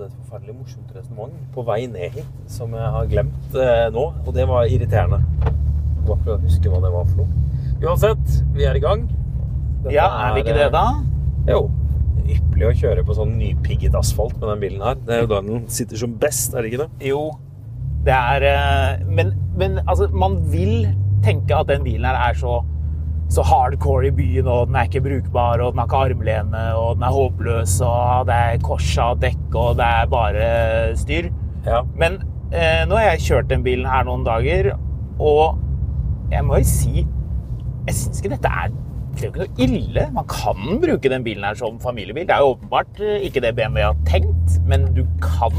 Hadde et forferdelig morsomt resonnement på vei ned hit som jeg har glemt eh, nå, og det var irriterende. Jeg må prøve å huske hva det var for noe. Uansett, vi er i gang. Dette Ja, er vi ikke det, da? Jo. Ypperlig å kjøre på sånn nypigget asfalt med den bilen her. Det er jo da den sitter som best, er det ikke det? Jo, det er eh, Men, men altså, man vil tenke at den bilen her er så, så hardcore i byen, og den er ikke brukbar, og den har ikke armlene, og den er håpløs, og det er korsa dekk, og det er bare styr. Ja. Men eh, nå har jeg kjørt den bilen her noen dager, og jeg må jo si Jeg syns ikke dette er det er jo ikke noe ille. Man kan bruke den bilen her som familiebil. Det er jo åpenbart eh, ikke det BMW har tenkt, men du kan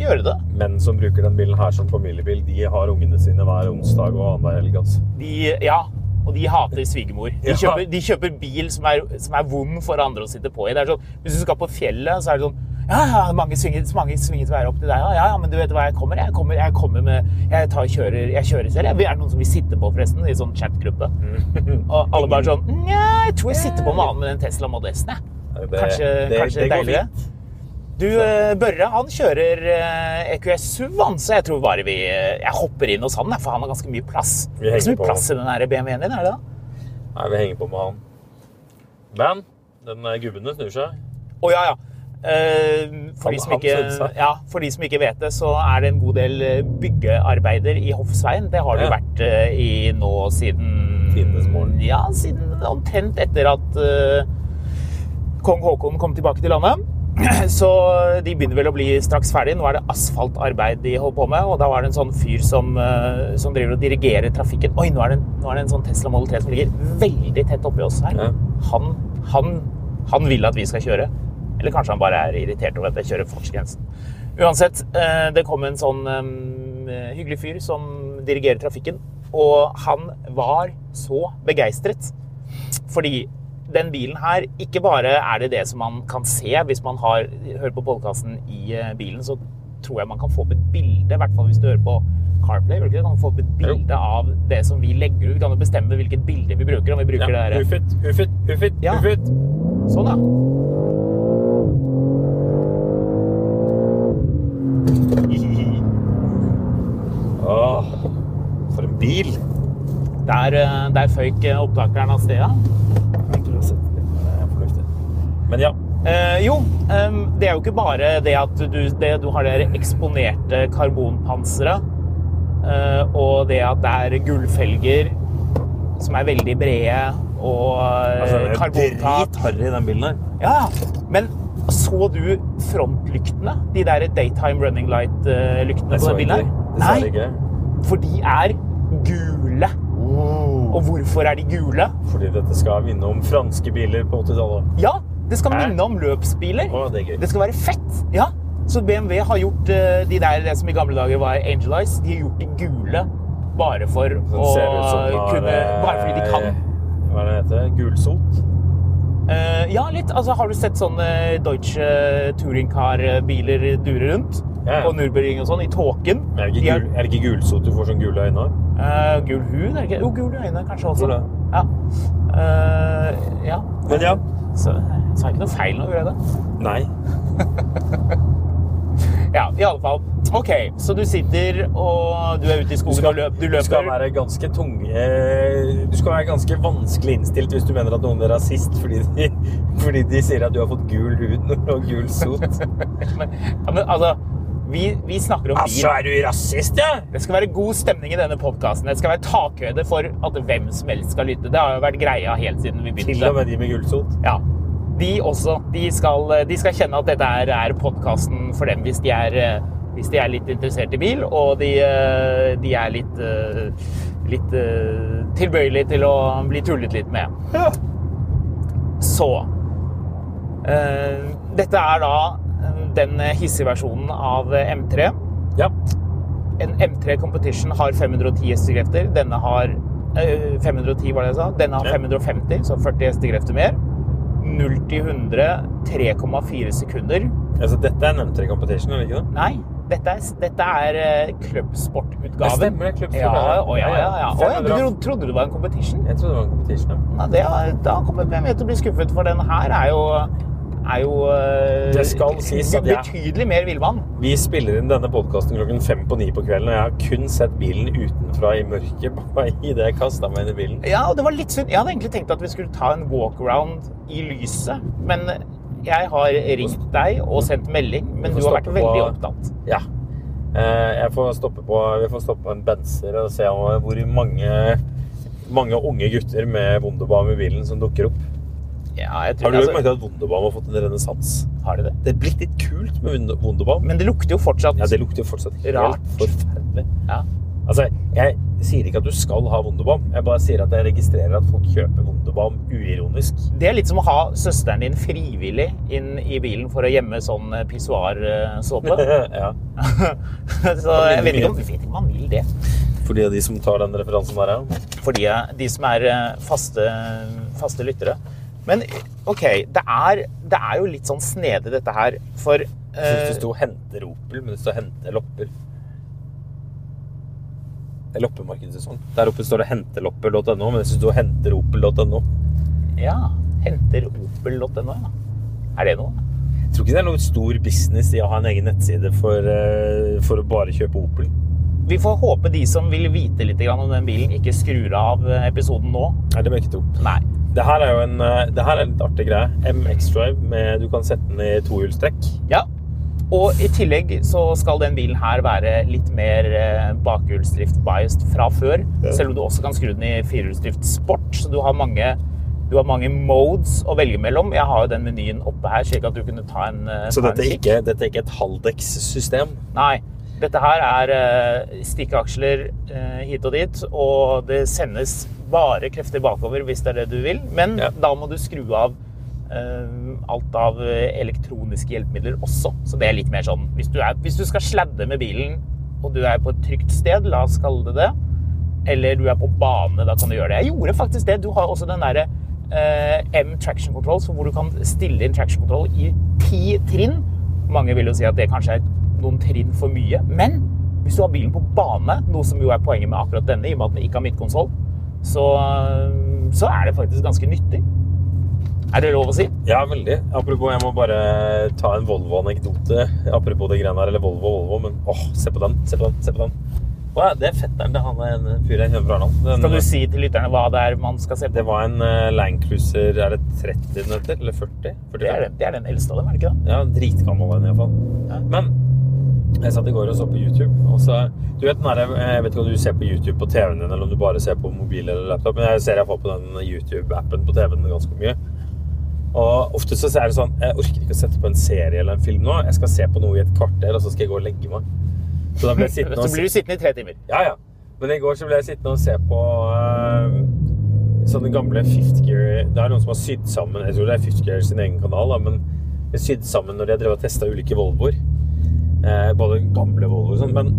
gjøre det. Menn som bruker den bilen her som familiebil, de har ungene sine hver onsdag og annenhver helg. Altså. De, ja, og de hater svigermor. De Ja. de kjøper bil som er, som er vond for andre å sitte på i. Det sånn, hvis du skal på fjellet, så er det sånn ja, ja, mange til å være opp til deg. Ja, ja, ja, men du vet hva jeg kommer? Jeg kommer, jeg kommer med Jeg tar, kjører, jeg kjører selv. Jeg- Er det noen som vil sitte på, forresten? I sånn chat-gruppe. Mm. Og alle bare sånn Nja, jeg tror jeg sitter på med annen med den Tesla Model S-en, jeg. Det- Kanskje, det- kanskje det går deiligere. Du, eh, Børre han kjører eh, EQS Suvan, så jeg tror bare vi eh, Jeg hopper inn hos han, for han har ganske mye plass. Vi Det er ikke så mye plass i den BMW-en din, er det da? Nei, vi henger på med han. Men den gubben din snur seg. Å ja, ja. Eh, for, de som ikke, ja, for de som ikke vet det, så er det en god del byggearbeider i Hoffsveien. Det har det Ja. vært i nå siden Tidenes morgen. Ja, siden omtrent etter at uh, kong Haakon kom tilbake til landet. Så de begynner vel å bli straks ferdig. Nå er det asfaltarbeid de holder på med. Og da var det en sånn fyr som, eh, som driver og dirigerer trafikken. Oi, nå er, en- nå er det en sånn Tesla Model 3 som ligger veldig tett oppi oss her. Ja. Han, han, han vil at vi skal kjøre. Eller kanskje han bare er irritert over at jeg kjører fartsgrensen. Uansett, eh, det kom en sånn eh, hyggelig fyr som dirigerer trafikken. Og han var så begeistret. Fordi den bilen her, ikke bare er det det som man kan se hvis man har, hører på podkasten i eh, bilen, så tror jeg man kan få opp et bilde, i hvert fall hvis du hører på CarPlay. gjør du ikke? Kan få opp et bilde av det som vi legger ut. Vi kan jo bestemme hvilket bilde vi bruker. om vi bruker Ja. det der. Huffit, huffit, huffit, Ja. huffit. Sånn, ja. Åh, for en bil. Der, eh, der føyk eh, opptakeren av sted, ja. Det er fornuftig. Men ja, Eh, jo, em, det er jo ikke bare det at du, det, du har det eksponerte karbonpanseret, eh, og det at det er gullfelger som er veldig brede, og eh, altså, det er karbontak. dritharry den bilen her. Ja, men så du frontlyktene? De der daytime running light-lyktene på så den bilen her? Nei, ikke. for de er gule. Og hvorfor er de gule? Fordi dette skal minne om franske biler på 80-tallet. Ja, det skal Hæ? minne om løpsbiler. Å, det. Det skal være fett. Ja. Så BMW har gjort eh, de der det som i gamle dager var Angel Eyes, de har gjort de gule bare for å kunne Bare fordi de kan. eh, Hva er det heter? Gulsot? Uh, ja, litt. Altså, har du sett sånne Deutsche touringcar-biler dure rundt? Ja, ja. På Nürburgring og sånn, i tåken? Er det ikke, gul, er det ikke gulsot du får sånn gule øyne av? Uh, gul hud, er det ikke? Jo, gule øyne kanskje også. Ja. Uh, ja. Men ja. Så, så er det ikke noe feil nå, gjør jeg det? Nei. Ja, i alle fall. Ok, så du sitter og du er ute i Du skogen skal, og løp, du du skal være ganske tung eh, Du skal være ganske vanskelig innstilt hvis du mener at noen er rasist fordi de, fordi de sier at du har fått gul hud og gul sot. Men, ja, men altså, vi, vi snakker om bil. Altså, er du rasist, ja? Det skal være god stemning i denne podkasten. Det skal være takhøyde for at hvem som helst skal lytte. Det har jo vært greia helt siden vi Til og med de med gulsot. Ja. De også. De skal, de skal kjenne at dette er, er podkasten for dem hvis de, er, eh, hvis de er litt interessert i bil, og de, eh, de er litt, eh, litt tilbøyelige til å bli tullet litt med. Så uh, Dette er da den hissige versjonen av eh, M3. Ja. En M3 Competition har 510 hestekrefter. Denne har eh, 510, var det jeg sa. Denne har 550, så 40 hestekrefter mer. 0 til 100 3,4 sekunder. Altså, dette er en M3 Competition, eller ikke det? Nei, dette er, dette er eh, klubbsportutgaven. Det stemmer, det er klubbsport, Ja, ja. ja, ja, ja. Å, ja, du trodde, det var en competition? Jeg trodde det var en competition. ja. Nei, det, da kommer hvem til å bli skuffet, for den her er jo, er jo eh, Det skal sies at jeg- betydelig mer villmann. Vi spiller inn denne podkasten klokken fem på ni på kvelden, og jeg har kun sett bilen utenfra i mørket idet jeg kasta meg inn i bilen. Ja, og det var litt synd. Jeg hadde egentlig tenkt at vi skulle ta en walkaround i lyset, men jeg har ringt deg og sendt melding, men du har vært på- veldig opptatt. Ja. Eh, Jeg får stoppe på, vi får stoppe på en benser og se hvor mange, mange unge gutter med Wunderbaum i bilen som dukker opp. Ja, jeg tror, Har du altså, merket at Wunderbaum har fått en renessanse? har du det? Det er blitt litt kult med Wunder- Wunderbaum. Men det lukter jo fortsatt Ja, det lukter jo fortsatt helt Rart. forferdelig. Ja. Altså, jeg sier ikke at du skal ha Wunderbaum. Jeg bare sier at jeg registrerer at folk kjøper Wunderbaum uironisk. Det er litt som å ha søsteren din frivillig inn i bilen for å gjemme sånn eh, pissoarsåpe. ja. Så jeg vet ikke om, vet ikke om man vil det. For de av de som tar den referansen der, ja. For de, de som er eh, faste, faste lyttere. Men OK, det er, det er jo litt sånn snedig dette her, for Jeg synes eh, det sto 'henter Opel', men det står 'hente lopper'. Det er loppemarkedssesong. Der oppe står det 'hentelopper.no', men jeg syns det sto 'henter Opel.no'. Ja. Henter opel.no, ja. Er det noe? Jeg tror ikke det er noe stor business i å ha en egen nettside for, eh, for å bare kjøpe Opel. Vi får håpe de som vil vite litt om den bilen, ikke skrur av episoden nå. Nei, det må jeg ikke tro. Nei. Det her er jo en, eh, det her er en litt artig greie. MX-Drive, med du kan sette den i tohjulstrekk. Ja. Og i tillegg så skal den bilen her være litt mer eh, bakhjulsdrift-biased fra før. Selv om du også kan skru den i firehjulsdrift sport. Så du har mange du har mange modes å velge mellom. Jeg har jo den menyen oppe her, slik at du kunne ta en eh, Så dette er ikke, dette er ikke et halvdekssystem. Nei. Dette her er uh, stikkeaksler eh, hit og dit, og det sendes bare krefter bakover hvis det er det du vil. Men Ja. da må du skru av eh, alt av eh, elektroniske hjelpemidler også. Så det er litt mer sånn hvis du, er, hvis du skal sladde med bilen, og du er på et trygt sted, la oss kalle det det, eller du er på bane, da kan du gjøre det. Jeg gjorde faktisk det. Du har også den derre eh, M traction control, så hvor du kan stille inn traction control i ti trinn. Mange vil jo si at det kanskje er noen trinn for mye. Men hvis du har bilen på bane, noe som jo er poenget med akkurat denne, i og med at den ikke har midtkonsoll, så, så er det faktisk ganske nyttig. Er det lov å si? Ja, veldig. Apropos, jeg må bare ta en Volvo-anekdote. Apropos det greiene her, eller Volvo, Volvo, men åh, se på den, se på den, se på den. Åh, det er fetteren til han er en fyr jeg kjenner fra Arendal. Den- Skal du si til lytterne hva det er man skal se på? Det var en uh, Land Cruiser, er det 30 den heter? Eller 40? 45? Det er, den, det er den eldste av dem, er det ikke det? Ja, dritgammel en i hvert fall. Ja. Men jeg satt i går og så på YouTube, og så Du vet den derre Jeg vet ikke om du ser på YouTube på TV-en din, eller om du bare ser på mobil eller laptop, men jeg ser jeg får på den YouTube-appen på TV-en ganske mye. Og ofte så er det sånn Jeg orker ikke å sette på en serie eller en film nå. Jeg skal se på noe i et kvarter, og så skal jeg gå og legge meg. Så da blir, jeg sittende Så blir du sittende i tre timer. ja, ja. Men i går så ble jeg sittende og se på uh, sånne gamle Fifth Gear Det er noen som har sydd sammen Jeg tror det er Fifth Gear sin egen kanal, da, men sydd sammen når de har drevet og testa ulike Volvoer. Eh, både gamle Volvo og sånn. Men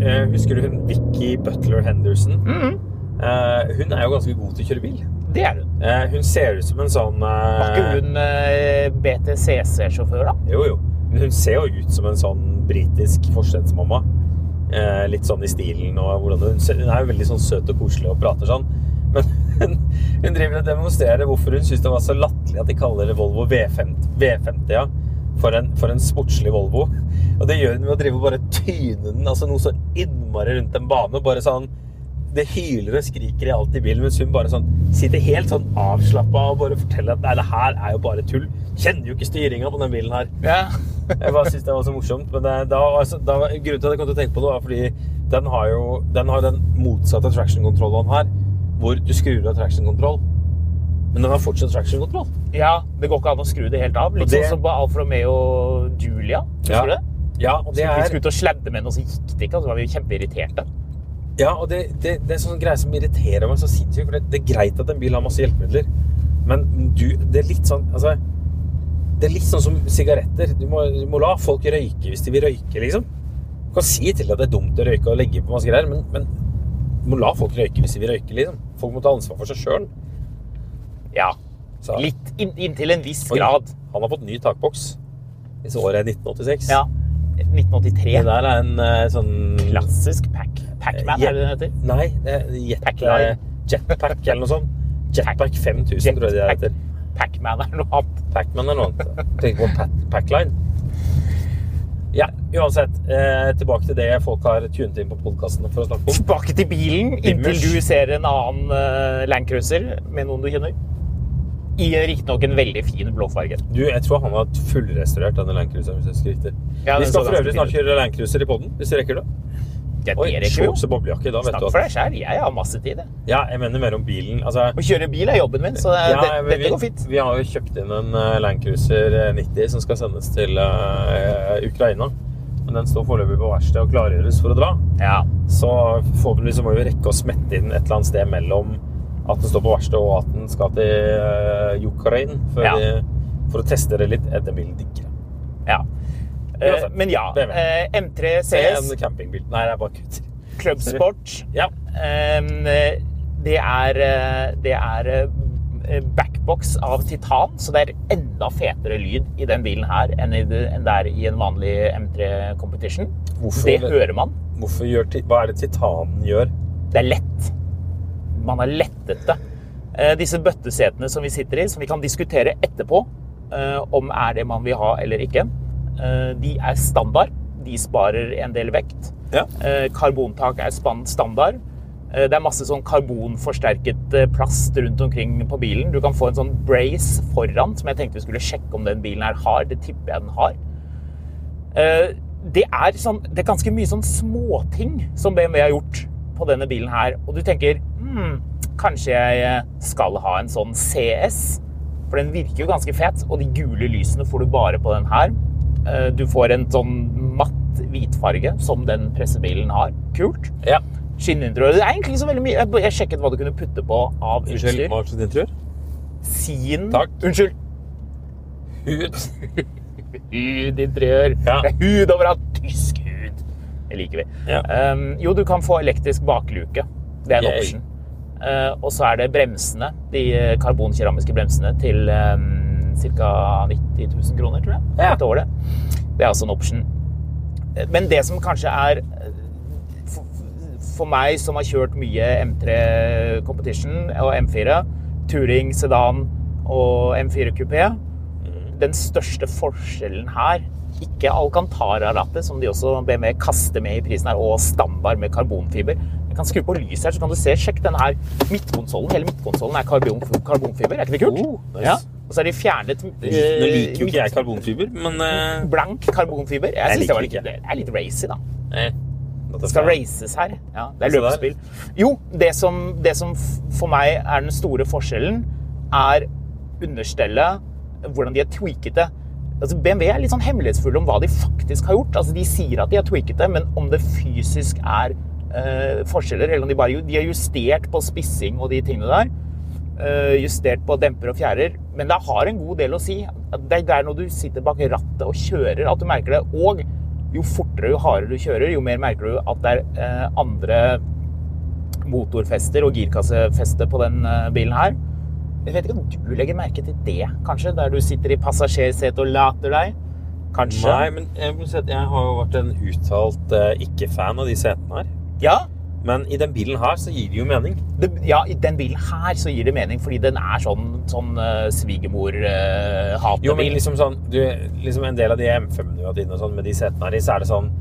eh, Husker du hun Vicky Butler Henderson? Mhm. Eh, hun er jo ganske god til å kjøre bil. Det er hun. Eh, hun ser ut som en sånn eh, Var ikke hun eh, BTCC-sjåfør, da? Jo, jo. Men hun ser jo ut som en sånn britisk forstedsmamma. Eh, litt sånn i stilen og hvordan hun, ser- hun er jo veldig sånn søt og koselig og prater sånn. Men hun, hun driver og demonstrerer hvorfor hun syns det var så latterlig at de kaller det Volvo V50, V50 ja, for, en, for en sportslig Volvo. Og det gjør den ved å drive og bare tyne den altså noe så innmari rundt en bane. bare sånn det hyler og skriker i alt i bilen, mens hun bare sånn sitter helt sånn avslappa og bare forteller at nei, det her er jo bare tull. Kjenner jo ikke styringa på den bilen her. Ja. Jeg bare synes det var så morsomt. Men det, da, altså, da, grunnen til at jeg kom til å tenke på det, var fordi den har jo den, har den motsatte traction-kontrollen her, hvor du skrur av traction-kontroll. Men den har fortsatt traction-kontroll. ja, det går ikke an å skru det helt av. Litt det- sånn som på Alfa Romeo. Husker Ja. du det? Ja, og det er... vi skulle ut og sladde med den, og så gikk det ikke. Og så var vi kjempeirriterte. ja, og det, det, det er sånn greie som irriterer meg så sinnssykt. For det, det er greit at en bil har masse hjelpemidler, men du, det er litt sånn altså, Det er litt sånn som sigaretter. Du må, du må la folk røyke hvis de vil røyke, liksom. Du kan si til at det er dumt å røyke og legge på masse greier, men, men du må la folk røyke hvis de vil røyke, liksom. Folk må ta ansvar for seg sjøl. Ja. Så- Litt inn, inntil en viss Oi, grad. Han har fått ny takboks. Hvis året er 1986. Ja. 1983. Det der er en uh, sånn Klassisk Pac Pacman, er det det heter? Nei, det er jet, eh, Jetpack eller noe sånt. Jetpack 5000, tror jeg det heter. Pac-Man er noe annet. Pacman er noe annet. Tenker på Pack, Packline. Ja, uansett. Eh, tilbake til det folk har tunet inn på podkastene for å snakke om. Tilbake til bilen inntil du ser en annen uh, Landcruiser med noen du kjenner. I riktignok en veldig fin blåfarge. Du, Jeg tror han har fullrestaurert denne Landcruiseren. hvis jeg husker riktig. Ja, vi skal for øvrig snart kjøre Landcruiser i poden, hvis du rekker det. Det Oi, shorts og boblejakke. Da vet Snakk du for deg sjæl. Jeg har masse tid. jeg. Ja, jeg mener mer om bilen. Altså, Å kjøre bil er jobben min, så det, Ja, det, dette vi, går fint. Vi har jo kjøpt inn en Landcruiser Land Cruiser 90 som skal sendes til uh, Ukraina. Men den står foreløpig på verksted og klargjøres for å dra. Ja. Så forhåpentligvis må vi rekke å smette inn et eller annet sted mellom at den står på verksted og at den skal til uh, Ukraina for, Ja. for å teste det litt. Den bilen diggere? ja. Eh, men ja. Eh, M3 Det er CS, en campingbil. Nei, det er bare kutt. Club Sport. Ja. Em, det er, eh, det er eh, backbox av titan, så det er enda fetere lyd i den bilen her enn, det, enn det er i en vanlig M3 Competition. Hvorfor- Det hører man. Hvorfor gjør, hva er det titanen gjør? Det er lett. Man har lettet det. Eh, Disse bøttesetene som vi sitter i, som vi kan diskutere etterpå eh, om er det man vil ha eller ikke, eh, de er standard. De sparer en del vekt. Ja. Karbontak er standard. Det er masse sånn karbonforsterket plast rundt omkring på bilen. Du kan få en sånn brace foran, som jeg tenkte vi skulle sjekke om den bilen her har. Det tipper jeg den har. Det er, sånn, det er ganske mye sånn småting som BMW har gjort på denne bilen her. Og du tenker hmm, kanskje jeg eh, skal ha en sånn CS? For den virker jo ganske fet, og de gule lysene får du bare på den her. Eh, Du får en sånn matt hvitfarge, som den pressebilen har. Kult. Ja. Skinninteriør. Det er egentlig så veldig mye. Jeg- sjekket hva du kunne putte på av Unnskyld, utstyr. hva slags interiør? Sin Takk. Unnskyld. Hud. Hudinteriør. Ja. Det er hud overalt. Tysk. Det liker vi. Ja. Um, jo, du kan få elektrisk bakluke. Det er en Yay. option. Uh, og så er det bremsene. De eh, karbonkeramiske bremsene til um, ca. 90 000 kroner, tror jeg. Ja. Et år, det. Det er altså en option. Eh, Men det som kanskje er for, meg som har kjørt mye M3 Competition og M4, Touring, Sedan og M4 Coupé, den største forskjellen her ikke Alcantara-rattet, som de også BMW kaster med i prisen her, og standard med karbonfiber. Jeg kan skru på lyset her, så kan du se. Sjekk denne her. Midtkonsollen, hele midtkonsollen er karbon, karbonfiber. Er ikke det kult? Oh, nice. ja. Og så er de fjernet Nå liker jo ikke jeg karbonfiber, men uh... Blank karbonfiber. Jeg, Jeg synes det, var litt, ikke. det er litt racy, da. eh, Det skal- races her. Ja, det er løpespill. Jo, det som, det som for meg er den store forskjellen, er understellet, hvordan de har tweaket det. Altså, BMW er litt sånn hemmelighetsfulle om hva de faktisk har gjort. Altså, de sier at de har tweaket det, men om det fysisk er eh, forskjeller, eller om de bare de har justert på spissing og de tingene der, eh, justert på demper og fjærer, men det har en god del å si. Det er når du sitter bak rattet og kjører at du merker det. Og jo fortere jo hardere du kjører, jo mer merker du at det er eh, andre motorfester og girkassefeste på den eh, bilen her. Jeg vet ikke om du legger merke til det, kanskje, der du sitter i passasjersetet og later deg? Kanskje? Nei, men jeg, jeg har jo vært en uttalt uh, ikke-fan av de setene her. Ja, Men i den bilen her så gir det jo mening. det, ja, i den bilen her så gir det mening, fordi den er sånn, sånn uh, svigermor-hatebil. Jo, men liksom sånn du, liksom En del av de M5-ene du har hatt og sånn, med de setene her i, så er det sånn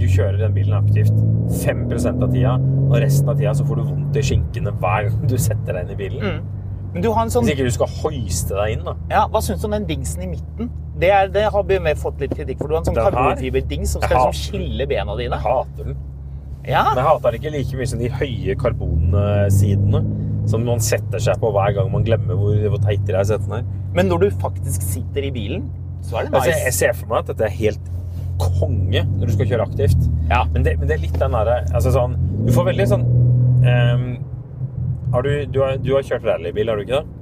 Du kjører den bilen aktivt 5 av tida, og resten av tida så får du vondt i skinkene hver gang du setter deg inn i bilen. Mm. Men du har en sånn Hvis ikke du skal hoiste deg inn, da. Ja, Hva syns du om den dingsen i midten? Det, er, det har BMW fått litt kritikk for. Du har en sånn karbonfiberdings som Jeg skal liksom skille bena dine. Jeg hater den. Ja, Men jeg hater den ikke like mye som de høye karbonsidene som man setter seg på hver gang man glemmer hvor, hvor teit de er setene her. Men når du faktisk sitter i bilen, så er det Altså, jeg nice. ser for meg at dette er helt konge når du skal kjøre aktivt. Ja. Men det, men det er litt den derre altså sånn, Du får veldig sånn ehm, har du, du, har, du har kjørt rallybil, har du ikke det?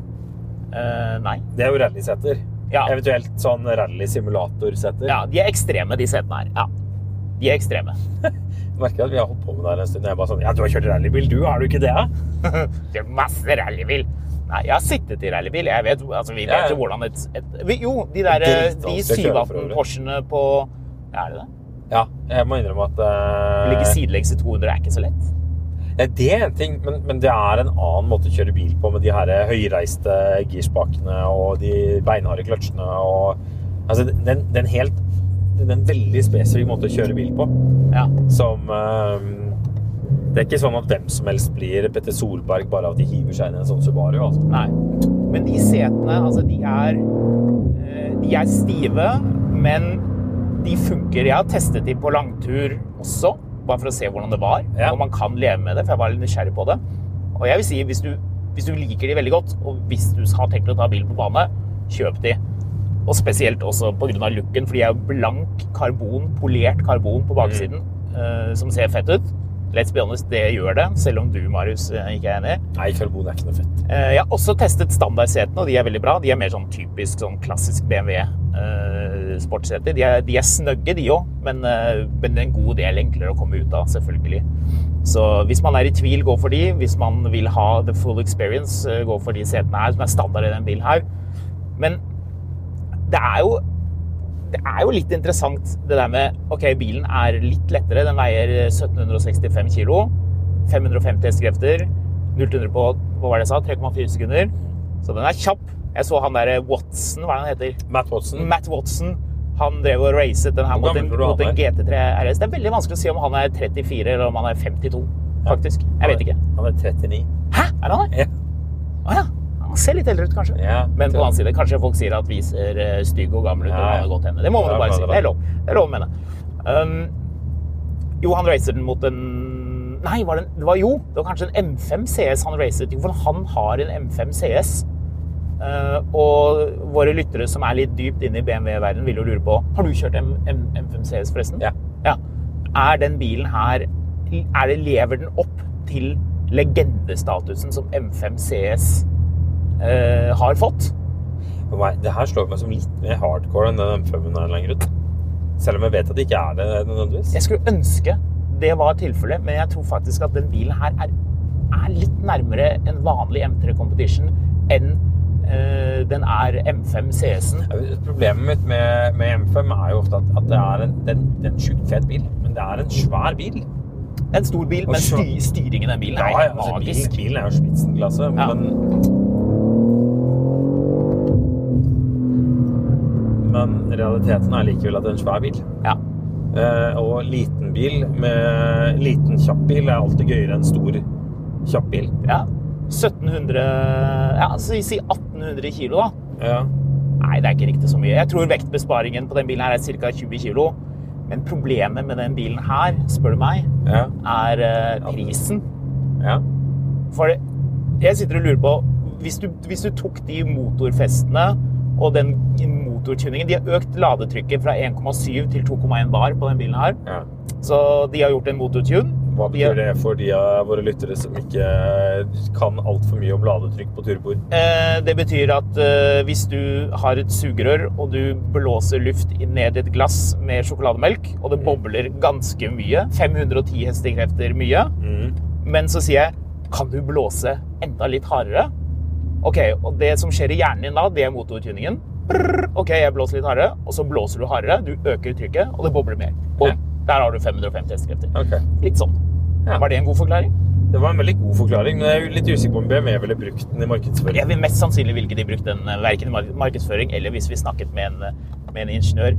Uh, nei. Det er jo rallyseter. Ja. Eventuelt sånn rally-simulatorseter. ja, de er ekstreme, de setene her. Ja. De er ekstreme. Jeg merker at vi har holdt på med det her en stund. Jeg bare sånn Ja, du har kjørt rallybil, du? Har du ikke det? Det er masse rallybil. Nei, jeg har sittet i rallybil. Jeg vet, altså, vi Ja, vet ja. jo hvordan et, et Jo, de der er de dritvanskelig å kjøre 718. Porschene på ja, Er det det? Ja, jeg må innrømme at uh, ligge sidelengs i 200 er ikke så lett. Det er en ting, men, men det er en annen måte å kjøre bil på med de her høyreiste girspakene og de beinharde kløtsjene og Altså, det er en- det er en helt en veldig spesifikk måte å kjøre bil på Ja. som eh, Det er ikke sånn at hvem som helst blir Petter Solberg bare av at de hiver seg inn i en sånn Subaru. Altså. Nei. Men de setene, altså, de er eh, De er stive, men de funker. Jeg har testet de på langtur også, bare for å se hvordan det var. Ja. Og man kan leve med det, for jeg var litt nysgjerrig på det. Og jeg vil si, hvis du, hvis du liker de veldig godt, og hvis du har tenkt å ta bilen på bane, kjøp de. Og spesielt også pga. looken, for de er jo blank karbon, polert karbon på baksiden, eh, som ser fett ut. Let's be honest, det gjør det, selv om du, Marius, eh, ikke er enig. Nei, karbon er ikke noe fett. Eh, Jeg har også testet standardsetene, og de er veldig bra. De er mer sånn typisk sånn klassisk BMW eh, sportsseter. De er, de er snøgge, de òg, men, eh, men en god del enklere å komme ut av, selvfølgelig. Så hvis man er i tvil, gå for de. Hvis man vil ha the full experience, eh, gå for de setene her, som er standard i den bilen her. Men det er jo det er jo litt interessant det der med Ok, bilen er litt lettere. Den veier 1765 kilo. 550 hestekrefter. 0 til 100 på hva var det jeg sa, 3,4 sekunder. Så den er kjapp. Jeg så han der Watson, hva er det han heter? Matt Watson. Matt Watson. Han drev og racet den her mot en, mot en GT3 RS. Det er veldig vanskelig å si om han er 34 eller om han er 52, faktisk. Jeg vet ikke. Han er 39. Hæ? Er han det? Ja. Å ja. Han ser litt eldre ut, kanskje. Ja, Men på den annen side, kanskje folk sier at vi ser eh, stygge og gamle ut. Ja, ja. godt. Det må man jo bare si. Det er lov. Det er lov å mene. Um, jo, han racer den mot en Nei, var det, en, det var jo Det var kanskje en M5 CS han racet. Jo, for han har en M5 CS. Uh, og våre lyttere som er litt dypt inne i BMW-verdenen, vil jo lure på Har du kjørt M M M5 CS, forresten? Ja. ja. Er den bilen her er det, Lever den opp til legendestatusen som M5 CS eh, har fått? For meg, det her slår meg som litt mer hardcore enn den M5-en er lenger ut. Selv om jeg vet at det ikke er det nødvendigvis. Jeg skulle ønske det var tilfellet, men jeg tror faktisk at den bilen her er, er litt nærmere en vanlig M3 Competition enn eh, Eh, den er M5 CS-en. Problemet mitt med, med, M5 er jo ofte at, at det er en, den, den sjukt fet bil, men det er en svær bil. En stor bil, men styr, styringen Den bilen er ja, ja, altså. Bilen, bilen er jo spitsenklasse, ja. men, men realiteten er likevel at det er en svær bil. Ja. Eh, og liten bil med liten kjapp bil er alltid gøyere enn stor kjapp bil. Ja. 1700 Ja, så si 18 1500 kilo, da. Ja. Nei, det er ikke riktig så mye. Jeg tror vektbesparingen på den bilen her er ca. 20 kilo. Men problemet med den bilen her, spør du meg, ja. er uh, prisen. Ja. For jeg sitter og lurer på hvis du, hvis du tok de motorfestene og den motortuningen De har økt ladetrykket fra 1,7 til 2,1 bar på den bilen her. Ja. Så de har gjort en motortune. Hva betyr det for de av våre lyttere som ikke kan altfor mye om ladetrykk på turboer? Eh, Det betyr at eh, hvis du har et sugerør og du blåser luft ned i et glass med sjokolademelk, og det bobler ganske mye, 510 hestekrefter mye, men så sier jeg kan du blåse enda litt hardere? Ok, og det som skjer i hjernen din da, det er motortuningen. Ok, jeg blåser litt hardere, og så blåser du hardere, du øker trykket, og det bobler mer. Og Der har du 550 hestekrefter. Okay. Litt sånn. Ja. Var det en god forklaring? Det var en veldig god forklaring, men jeg er litt usikker på om BMW ville brukt den i markedsføring. Jeg vil mest sannsynlig ville ikke de brukt den eh, verken i markedsføring eller hvis vi snakket med en, eh, med en ingeniør.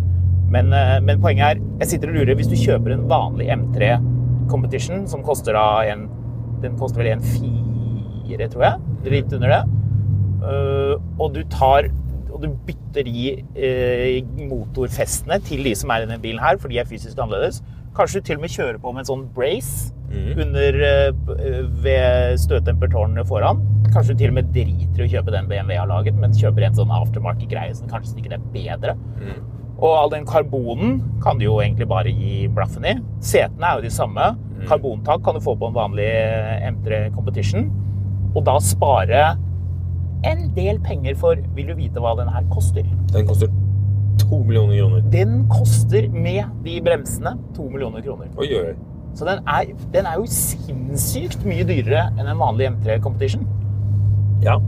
Men, eh, men poenget er, jeg sitter og lurer, hvis du kjøper en vanlig M3 Competition, som koster da en Den koster vel en fire, tror jeg. Litt under det. Og du tar og du bytter i motorfestene til de som er i denne bilen her, for de er fysisk annerledes. Kanskje du til og med kjører på med en sånn brace under eh, ved støttempertårnene foran. Kanskje du til og med driter i å kjøpe den BMW har laget, men kjøper en sånn aftermarket-greie som kanskje ikke er bedre. Og all den karbonen kan du jo egentlig bare gi blaffen i. Setene er jo de samme. Karbontak kan du få på en vanlig eh, M3 Competition. Og da spare en del penger for Vil du vite hva den her koster? Den koster to millioner kroner. Den koster med de bremsene to millioner kroner. Oi, oi. Så den er, den er jo sinnssykt mye dyrere enn en vanlig M3 Competition. Ja.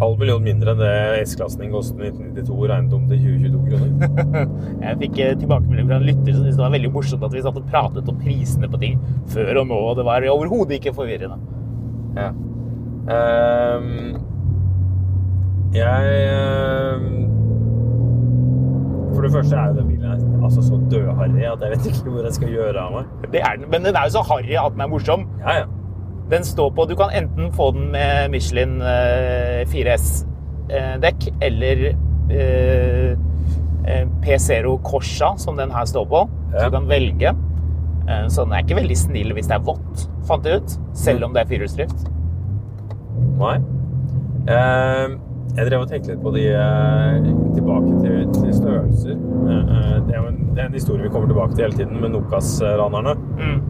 Halv million mindre enn det S-klassen din kostet i 1992, regnet om til 2022 kroner. Jeg fikk eh, tilbakemelding fra en lytter som syntes det var veldig morsomt at vi satt og pratet om prisene på ting før og nå, og det var overhodet ikke forvirrende. Ja. Ehm, jeg ehm, For det første er jo den bilen altså så dødharry at jeg vet ikke hvor jeg skal gjøre av meg. Det er den, men den er jo så harry at den er morsom. Ja, ja. Den står på, Du kan enten få den med Michelin eh, 4S-dekk eller eh, eh, P0 Corsa, som den her står på. Så du kan velge. Eh, Så den er ikke veldig snill hvis det er vått, fant jeg ut. Selv om det er firehjulsdrift. Nei. Ehm, jeg drev og tenkte litt på de eh, tilbake til, til størrelser. Eh, eh, det, er en, det er en historie vi kommer tilbake til hele tiden med Nokas-ranerne. Mm.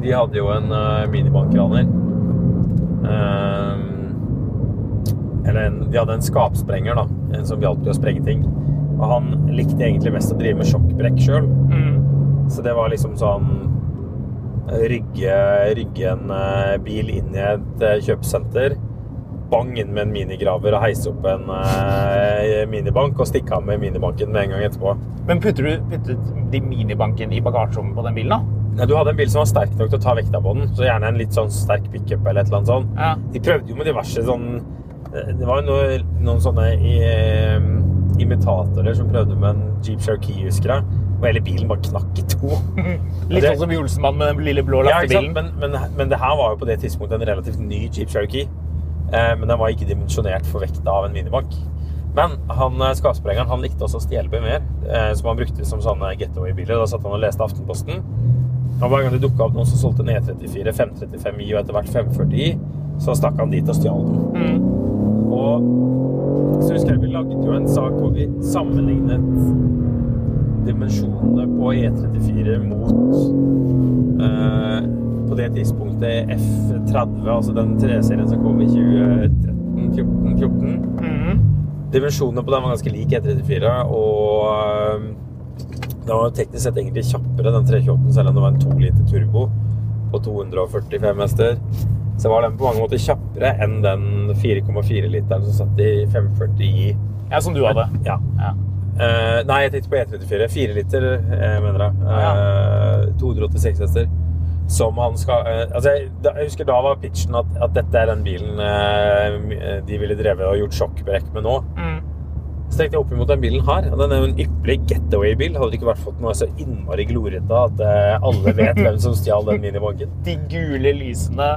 De hadde jo en minibankraner. Eller en, de hadde en skapsprenger, da. En som hjalp til å sprenge ting. Og han likte egentlig mest å drive med sjokkbrekk sjøl. Mm. Så det var liksom sånn Rygge, rygge en bil inn i et kjøpesenter. Bang inn med en minigraver og heise opp en eh, minibank og stikke av med minibanken med en gang etterpå. Men putter du puttet de minibanken i bagasjerommet på den bilen, da? Ja, du hadde en bil som var sterk nok til å ta vekta på den, så gjerne en litt sånn sterk pickup eller et eller annet sånt. Ja. De prøvde jo med diverse sånn Det var jo noe, noen sånne i, eh, imitatorer som prøvde med en Jeep Cherokee, husker jeg. Og hele bilen bare knakk i to. Litt sånn som Olsenmannen med den lille blå Ja, ikke. Men, men, men det her var jo på det tidspunktet en relativt ny Jeep Cherokee. Eh, men den var ikke dimensjonert for vekta av en minibank. Men han eh, skapsprengeren han likte også å stjele BMW-er, eh, som han brukte som sånne getaway-biler. Da satt han og leste Aftenposten. Og hver gang det dukka opp noen som solgte en E34, 535i og etter hvert 540i, så stakk han dit og stjal den. Mm. Og så husker jeg vi laget jo en sak hvor vi sammenlignet dimensjonene på E34 mot eh, det tidspunktet F30, altså den 3-serien som kom i 2013-14. Mm. Dimensjonene på den var ganske lik E34, og eh, den var teknisk sett egentlig kjappere, den 328, selv om det var en 2 liter turbo på 245 hester. Så var den på mange måter kjappere enn den 4,4-literen som satt i 540i. Ja, som du hadde. Ja. Ja. Uh, nei, jeg tenkte på E34. 4 liter, jeg mener jeg. Uh, 286 hester. Som han skal eh, Altså, jeg, jeg husker da var pitchen at, at dette er den bilen eh, de ville drevet og gjort sjokkbrekk med nå. Mm. Så tenkte jeg opp imot den bilen her. og Den er jo en ypperlig getaway-bil. Hadde det ikke vært fått noe så innmari glorete at eh, alle vet hvem som stjal den minibanken. De gule lysene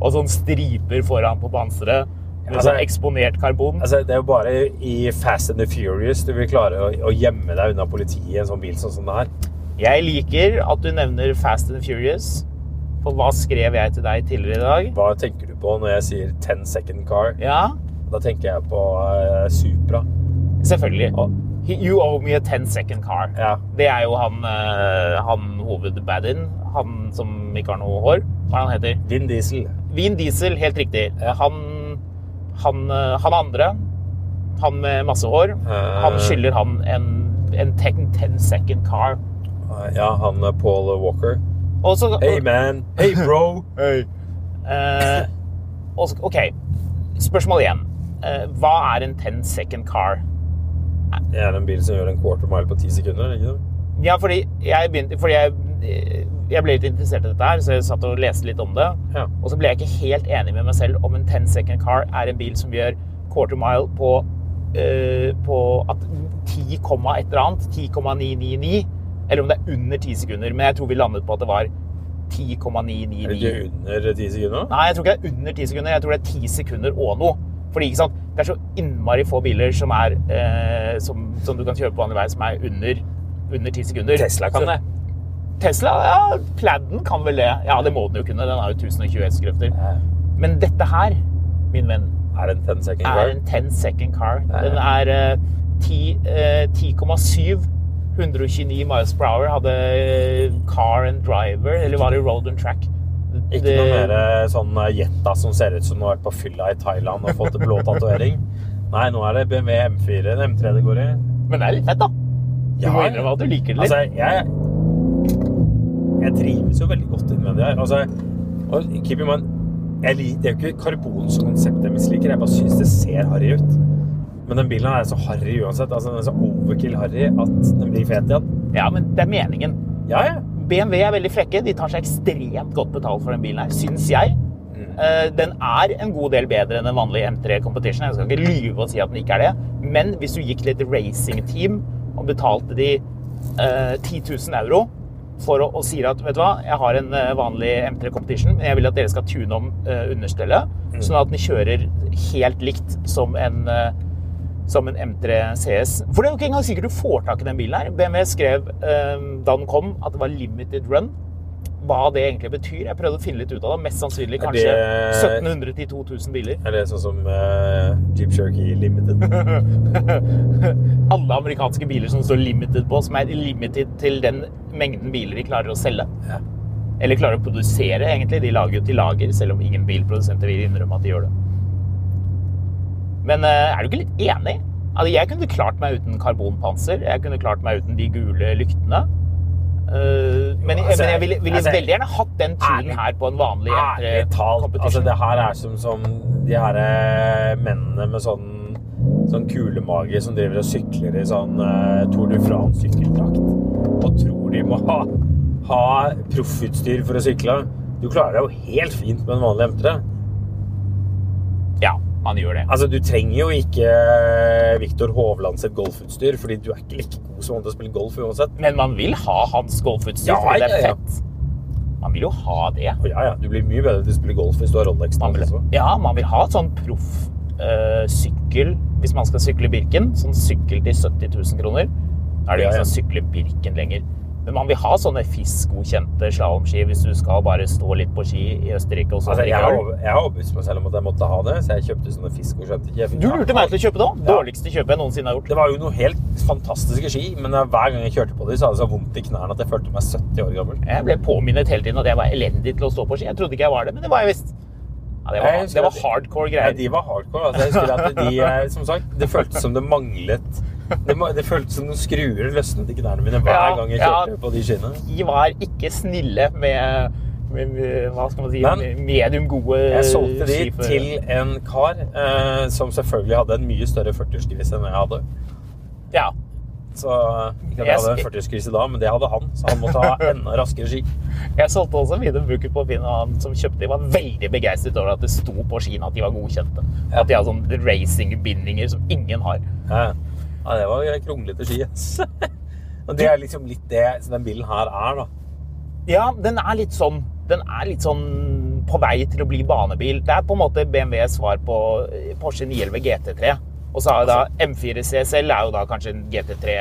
og sånn striper foran på panseret. Altså, sånn eksponert karbon. Altså, det er jo bare i Fast and the Furious du vil klare å, å gjemme deg unna politiet i en sånn bil sånn som det her. Jeg liker at du nevner Fast and the Furious. For hva skrev jeg til deg tidligere i dag? Hva tenker du på når jeg sier 10 second car? Ja, Da tenker jeg på uh, Supra. selvfølgelig. Og You owe me a 10 second car. Ja. Det er jo han, uh, han hovedbaddien. Han som ikke har noe hår. Hva er han heter Vin Diesel. Vin Diesel, helt riktig. Han, han, eh, han andre, han med masse hår, uh, han skylder han en, en 10 10 second car. Ja, han er Paul Walker. Og så, Hey man. Hey bro. Eh, og så- OK. Spørsmål igjen. Eh, hva er en 10 second car? Det er en bil som gjør en quarter mile på ti sekunder. er ikke det? Ja, fordi jeg begynte Fordi jeg, jeg ble litt interessert i dette her, så jeg satt og leste litt om det. Ja. Og så ble jeg ikke helt enig med meg selv om en 10 second car er en bil som gjør quarter mile på, eh, på at 10, et eller annet. 10,999. Eller om det er under 10 sekunder. Men jeg tror vi landet på at det var Er det ikke under ti sekunder? Nei, jeg tror ikke det er under 10 sekunder. Jeg tror det er 10 sekunder og noe. Fordi ikke sant? det er så innmari få biler som, er, eh, som, som du kan kjøre på vanlig vei, som er under, under 10 sekunder. Tesla kan det. Tesla, ja, Pladden kan vel det. Ja, det må den jo kunne. Den har jo 1020 hestekrefter. Men dette her, min venn, Er en 10 second er car? en 10 second car. Ja, ja. Den er eh, 10,7 eh, 10,7 129 miles per hour hadde eh, car and driver, eller var det road and track? Ikke Det- noe mer eh, sånn eh, Jetta som ser ut som den har vært på fylla i Thailand og fått blå tatovering. Nei, nå er det BMW M4, en M3 det går i. Men det er litt fett, da. Du Ja, må innrømme at du liker det litt. Altså, jeg Jeg trives jo veldig godt innvendig her. Altså, keep in mind, jeg det er jo ikke karbon som konsept jeg misliker, jeg bare syns det ser harry ut. Men den bilen er så harry uansett. Altså, den er så overkill-harry at den blir fet igjen. Ja, men det er meningen. Ja, ja. BMW er veldig frekke. De tar seg ekstremt godt betalt for den bilen her, syns jeg. Eh, Den er en god del bedre enn en vanlig M3 Competition. Jeg skal ikke lyve og si at den ikke er det. Men hvis du gikk til et racingteam og betalte de eh, 10 000 euro for å, og sier at vet du hva, jeg har en eh, vanlig M3 Competition, men jeg vil at dere skal tune om eh, understellet, sånn at den kjører helt likt som en eh, som en M3 CS. For det er jo ikke engang sikkert du får tak i den bilen her. BMW skrev eh, da den kom at det var limited run. Hva det egentlig betyr. Jeg prøvde å finne litt ut av det. Mest sannsynlig kanskje det- 1700 til 2000 biler. Er det sånn som uh, Jeep Cherokee Limited? Alle amerikanske biler som står limited på, som er limited til den mengden biler de klarer å selge. Ja. Eller klarer å produsere, egentlig. De lager jo til lager, selv om ingen bilprodusenter vil innrømme at de gjør det. Men eh, er du ikke litt enig? Altså, jeg kunne klart meg uten karbonpanser. Jeg kunne klart meg uten de gule lyktene. Eh, men, Jo, altså, men jeg ville, ville altså, veldig gjerne hatt den turen her på en vanlig Ærlig talt. Altså, det her er som, som de her eh, mennene med sånn, sånn kulemage som driver og sykler i sånn uh, Tour de France-sykkeldrakt og tror de må ha, ha proffutstyr for å sykle. Du klarer deg jo helt fint med en vanlig M3. Ja, man gjør det. Altså, Du trenger jo ikke eh, Viktor Hovland sitt golfutstyr, fordi du er ikke like god som han til å spille golf uansett. Men man vil ha hans golfutstyr, Ja, fordi det er ja, ja. fett. Man vil jo ha det. Ja, ja, Du blir mye bedre til å spille golf hvis du har Rolex. Man vil, ja, man vil ha et sånn proff-sykkel hvis man skal sykle Birken. Sånn sykkel til 70 000 kroner. Da er det Ja, ingen ja. som sykler Birken lenger. Men man vil ha sånne FIS-godkjente slalåmski hvis du skal bare stå litt på ski i Østerrike. og så Altså, jeg har overbevist meg selv om at jeg måtte ha det, så jeg kjøpte sånne fikk- Du lurte meg til å kjøpe det òg. Ja. Dårligste kjøpet jeg noensinne har gjort. Det var jo noe helt fantastiske ski, men hver gang jeg kjørte på dem, så hadde jeg så vondt i knærne at jeg følte meg 70 år gammel. Jeg ble påminnet hele tiden at jeg var elendig til å stå på ski. Jeg trodde ikke jeg var det, men det var jeg visst. Ja, det, var, det var hardcore hardcore Ja, greier. de var hardcore. Altså, jeg husker at de, eh, som sagt, det føltes som det manglet Det, det føltes som noen skruer løsnet i knærne mine hver Ja, gang jeg ja. på de skiene. De var ikke snille med, med, med hva skal man si, Men- medium gode Jeg solgte de skiførere. til en kar eh, som selvfølgelig hadde en mye større 40-årskrise enn jeg hadde. Ja. Så Ikke at jeg hadde en 40-årskrise da, men det hadde han. Så han måtte ha enda raskere ski. Jeg solgte også mine bruker på Finn, og han som kjøpte de var veldig begeistret over at det sto på skiene at de var godkjente. Ja. At de har sånne racingbindinger som ingen har. Ja, ja det var kronglete ski, ass. Og det er liksom litt det som den bilen her er, da. Ja, den er litt sånn Den er litt sånn på vei til å bli banebil. Det er på en måte BMWs svar på Porsche 911 GT3. Og så har jo da M4 CSL er jo da kanskje en GT3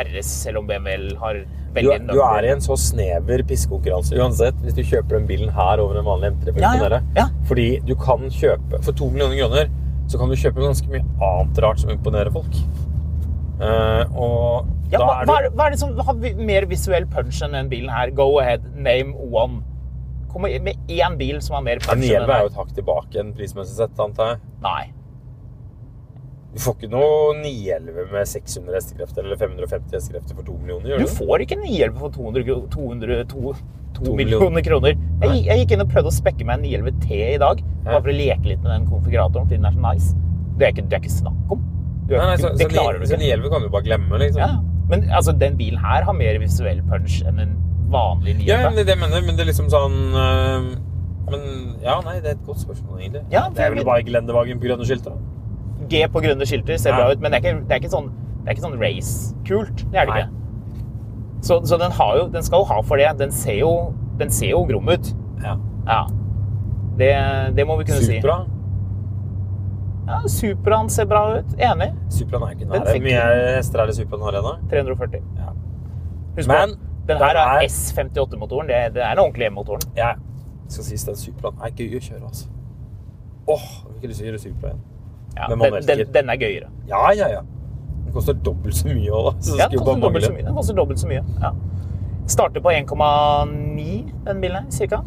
RS, selv om BMW har Du, veldig du er i en så snever pissekonkurranse uansett hvis du kjøper den bilen her over en vanlig M3. for å Ja, ja, ja. Fordi du kan kjøpe For to millioner kroner så kan du kjøpe ganske mye annet rart som imponerer folk. Eh, og Ja, da hva, er er, hva er det som har mer visuell punch enn den bilen her? Go ahead, name one. Kom med én bil som har mer punch enn 911 den er jo her. et hakk tilbake en prismessig sett, antar jeg. Nei. Du får ikke noe 911 med 600 hestekrefter eller 550 hestekrefter for 2 millioner, gjør Du du? får ikke 911 for 200, 200, 200 to, to To millioner kroner. Jeg, jeg gikk inn og prøvde å spekke meg en 911 T i dag, bare for å leke litt med den konfiguratoren, fordi den er så nice. Det er ikke, det er ikke snakk om. Du, Nei, nei, så, det så, klarer du så ikke. 911 kan du bare glemme, liksom. Ja. Men altså, den bilen her har mer visuell punch enn en vanlig 911. Ja, men det, det mener jeg, men det er liksom sånn øh, Men ja, nei, det er et godt spørsmål, egentlig. Ja, det er vel bare Glendevagen på grønne skilter? G på grønne skilter ser Ja. bra ut, men det er ikke, det er ikke sånn, det er ikke sånn race-kult. Det er det Nei. ikke. Så, så den, har jo, den skal jo ha for det. Den ser jo, den ser jo grom ut. Ja. Ja. Det, det må vi kunne si. Ja, Supraen ser bra ut. Enig. Supraen er ikke nær. Hvor mye hester er det Supraen har igjen, 340. Ja. Husk Men på, den her er er- S58-motoren. Det, det er den ordentlige M-motoren. Jeg skal sies den Supraen er gøy å kjøre, altså. Åh, jeg fikk lyst til å kjøre Supra igjen. Ja, den, den, den er gøyere. Ja, ja, ja. Den koster dobbelt så mye òg, da. Så Ja, den koster dobbelt så mye. Den koster dobbelt så mye. Ja. Starter på 1,9, den bilen her, cirka.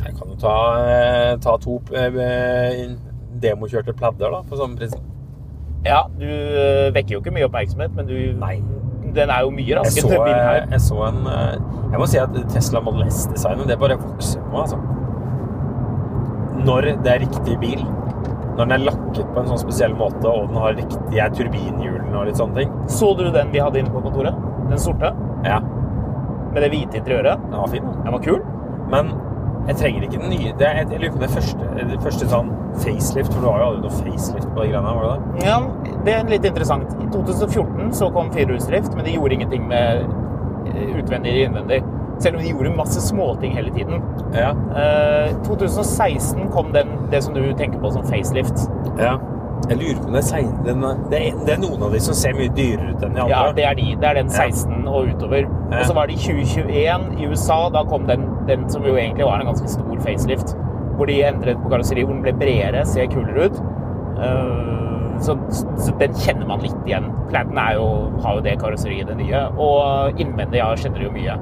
Jeg kan jo ta, eh, ta to eh, demokjørte pladder, da, for samme prisen. Ja, du øh, vekker jo ikke mye oppmerksomhet, men du Nei. Den er jo mye raskere, så, den bilen her. jeg så en eh, Jeg må si at Tesla Model S-designet, det bare vokser på meg, altså. Når det er riktig bil, når den er lakket på en sånn spesiell måte, og den har riktige turbinhjulene og litt sånne ting Så du den vi hadde inne på kontoret? Den sorte? Ja, Med det hvite interiøret? den var fin. Den var kul. Men jeg trenger ikke den nye det er, Jeg lurer på det første, det første sånn facelift, for du har jo aldri noe facelift på de greiene her, var det? Ja, det er litt interessant. I 2014 så kom firehjulsdrift, men de gjorde ingenting med eh, utvendig eller innvendig. Selv om de gjorde masse småting hele tiden. Ja. Eh, 2016 kom den, det som du tenker på som facelift. ja. Jeg lurer på det det, er, noen av de som ser mye dyrere ut enn de andre. Ja, det er de. Det er den 16 og utover. Og så var det i 2021 i USA. Da kom den, den som jo egentlig var en ganske stor facelift. Hvor de endret på karosseriet, hvor den ble bredere, ser kulere ut. Eh, så, så den kjenner man litt igjen. Planten jo, har jo det karosseriet, det nye. Og innvendig ja, kjenner det jo mye.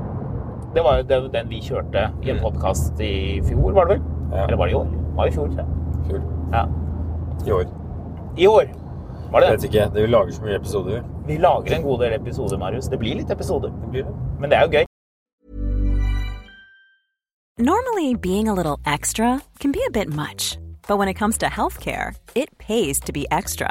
Det var jo den vi kjørte i en Mm. podkast i fjor, var det vel? Eller var det i år? Det var i fjor, Ja. Kul. Ja. I år. I år var Jeg det vet ikke. Det vi lager så mye episoder. Vi lager en god del episoder, Marius. Det blir litt episoder. Det blir det. Men det er jo gøy. Normally, being a little extra can be a bit much, but when it comes to healthcare, it pays to be extra.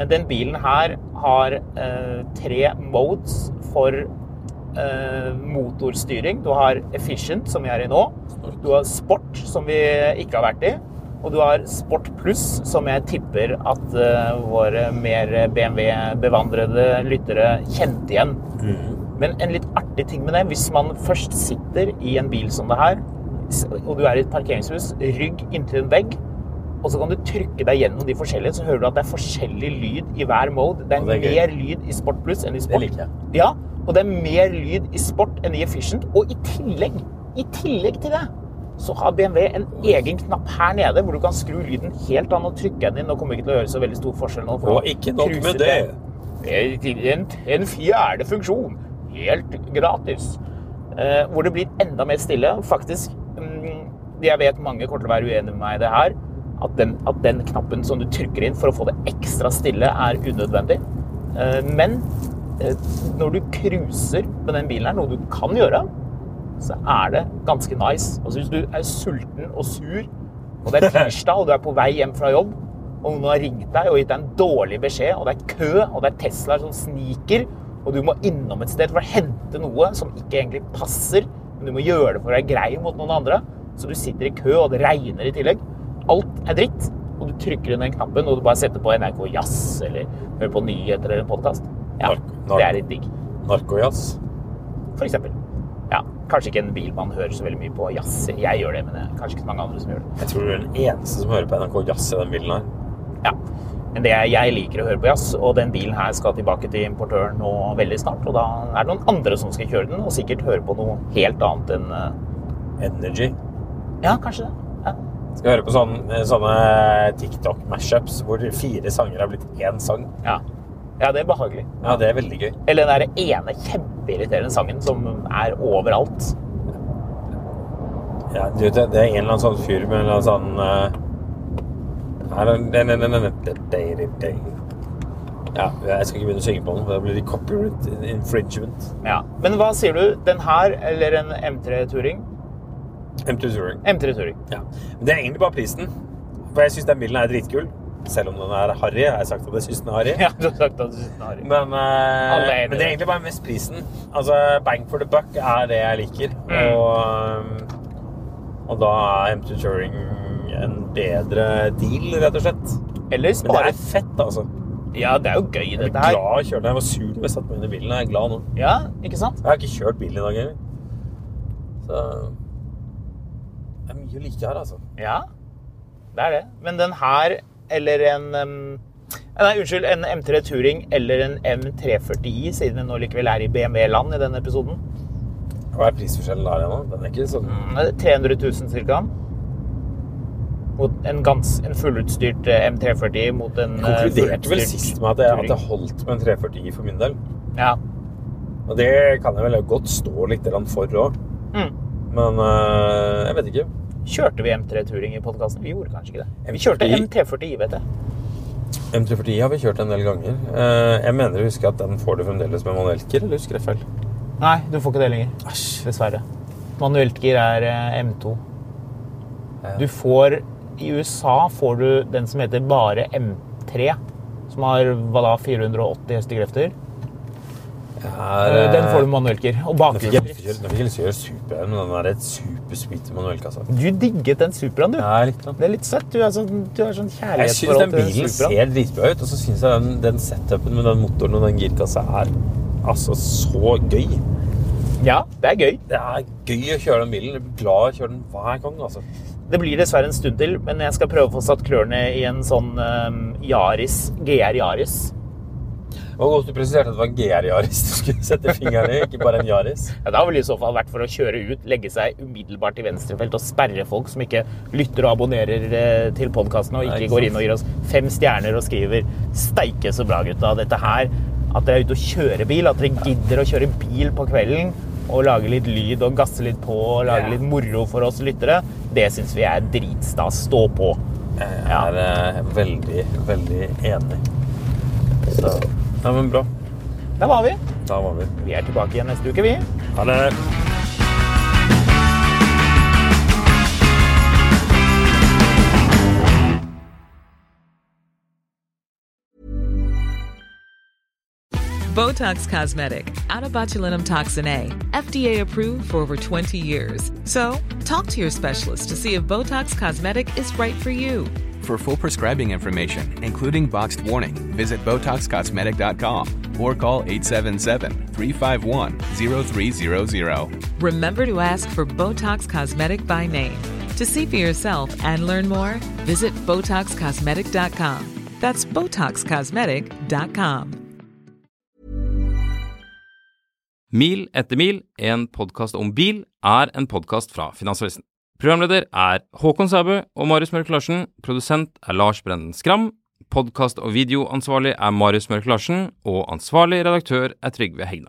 Eh, Den bilen her har eh, tre modes for eh, motorstyring. Du har efficient, som vi er i nå. Du har sport, som vi ikke har vært i. Og du har sport pluss, som jeg tipper at eh, våre mer BMW-bevandrede lyttere kjente igjen. Men en litt artig ting med det, hvis man først sitter i en bil som det her, og du er i et parkeringshus, rygg inntil en vegg, og så kan du trykke deg gjennom de forskjellige, så hører du at det er forskjellig lyd i hver mode. Det er, det er gøy. mer lyd i Sport Pluss enn i Sport. liker jeg. Ja, og det er mer lyd i Sport enn i Efficient. Og i tillegg, i tillegg til det, så har BMW en egen knapp her nede hvor du kan skru lyden helt an og trykke den inn. Nå kommer ikke til å gjøre så veldig stor forskjell nå. for Og ikke nok med det. det. En, en fjerde funksjon, helt gratis, eh, hvor det blir enda mer stille. Faktisk, mm, jeg vet mange kommer til å være uenige med meg i det her, at den, at den knappen som du trykker inn for å få det ekstra stille, er unødvendig. Eh, Men eh, når du cruiser med den bilen her, noe du kan gjøre, så er det ganske nice. Altså hvis du er sulten og sur, og det er tirsdag, og du er på vei hjem fra jobb, og noen har ringt deg og gitt deg en dårlig beskjed, og det er kø, og det er Teslaer som sniker, og du må innom et sted for å hente noe som ikke egentlig passer, men du må gjøre det for å være grei mot noen andre, så du sitter i kø, og det regner i tillegg. Alt er dritt, og du trykker inn den knappen, og du bare setter på NRK Jazz, eller hører på nyheter eller en podcast. Ja, det er litt digg. Narkojazz. For eksempel. Ja, kanskje ikke en bil man hører så veldig mye på jazz. Jeg gjør det, men det er kanskje ikke så mange andre som gjør det. Jeg tror du er den eneste som hører på NRK Jazz i den bilen her. Ja. Men det er, jeg liker å høre på jazz, og den bilen her skal tilbake til importøren nå veldig snart. Og da er det noen andre som skal kjøre den, og sikkert høre på noe helt annet enn eh, Energy. Ja, kanskje det. Skal høre på sånne, sånne TikTok-mashups hvor fire sanger har blitt én sang. Ja. ja, det er behagelig. Ja, det er veldig gøy. Eller den der ene kjempeirriterende sangen som er overalt. Ja, du vet, det det er en eller annen sånn fyr med en eller annen sånn uh. Ja, jeg skal ikke begynne å synge på den. Da blir det copyright infringement. Ja. Men hva sier du? Den her eller en M3 Touring? M2 Touring. M3 Touring. Ja. Men det er egentlig bare prisen. For jeg syns den bilen er dritkul. Selv om den er harry. Jeg har sagt at jeg syns den er harry. Ja, du har sagt at du synes den harry. Men, eh, er men det er egentlig bare mest prisen. Altså, bang for the buck er det jeg liker. Mm. Og, um, og da er M2 Touring en bedre deal, rett og slett. Eller Men det er fett, altså. Ja, det er jo gøy, Jeg er dette glad her. å kjøre den. Jeg var sur da jeg satte meg inn i bilen. Jeg er glad nå. Ja, ikke sant? Jeg har ikke kjørt bilen i dag heller. Så er mye å like her, altså. Ja, det er det. Men den her, eller en um, Nei, unnskyld, en M3 Touring eller en M340i, siden den nå likevel er i BMW-land i denne episoden. Hva er prisforskjellen der igjen? Den er ikke sånn Det er 300 000 cirka. Mot en, gans, en fullutstyrt eh, M340 mot en Jeg eh, konkluderte vel sist med at jeg, at jeg holdt med en 340i for min del. Ja. Og det kan jeg vel godt stå litt for òg. Mm. Men jeg vet ikke. Kjørte vi M3 Touring i podkasten? Vi gjorde kanskje ikke det. Vi kjørte M340i. MT40i, vet jeg. M340i har vi kjørt en del ganger. Eh, Jeg mener å huske at den får du fremdeles med manuellgir, eller husker jeg feil? Nei, du får ikke det lenger. Asj. Dessverre. Manueltgir er eh, M2. Ja. Du får I USA får du den som heter bare M3, som har hva da, 480 hestekrefter. Er, Eh, Den får du manuelt gir. Og bakhjulsdrift. nå fikk jeg lyst til å gjøre super med den et supersweet manuellkasse. Du digget den Supraen, du. Ja, litt. Det er litt søtt. Du har sånn, du har sånn Jeg syns den bilen ser dritbra ut, og så syns jeg den, den setupen med den motoren og den girkassa er altså så gøy. Ja, det er gøy. Det er gøy å kjøre den bilen. Jeg blir glad i å kjøre den hver gang. altså. Det blir dessverre en stund til, men jeg skal prøve å få satt klørne i en sånn um, Yaris, GR Yaris. Det var godt du presiserte at det var en GR Yaris du skulle sette fingeren i, ikke bare en Yaris. Ja, det har vel i så fall vært for å kjøre ut, legge seg umiddelbart i venstrefelt og sperre folk som ikke lytter og abonnerer eh, til podkasten og Nei, ikke ikke går inn og gir oss fem stjerner og skriver 'steike så bra, gutta'. Dette her, at dere er ute og kjører bil, at dere gidder å kjøre bil på kvelden og lage litt lyd og gasse litt på og lage Ja. litt moro for oss lyttere, det syns vi er dritstas. Stå på. Jeg er ja. veldig, veldig enig. Så Ja, men bra. Der var vi. Da var vi. Vi er tilbake igjen neste uke, vi. Ha det. Botox Cosmetic, out of botulinum toxin A, FDA approved for over 20 years. So, talk to your specialist to see if Botox Cosmetic is right for you. For full prescribing information, including boxed warning, visit BotoxCosmetic.com or call 877-351-0300. Remember to ask for Botox Cosmetic by name. To see for yourself and learn more, visit BotoxCosmetic.com. That's BotoxCosmetic.com. Mil etter mil, en podkast om bil, er en podkast fra Finansavisen. Programleder er Håkon Sæbø og Marius Mørk Larsen. Produsent er Lars Brenden Skram. Podkast- og videoansvarlig er Marius Mørk Larsen. Og ansvarlig redaktør er Trygve Hegna.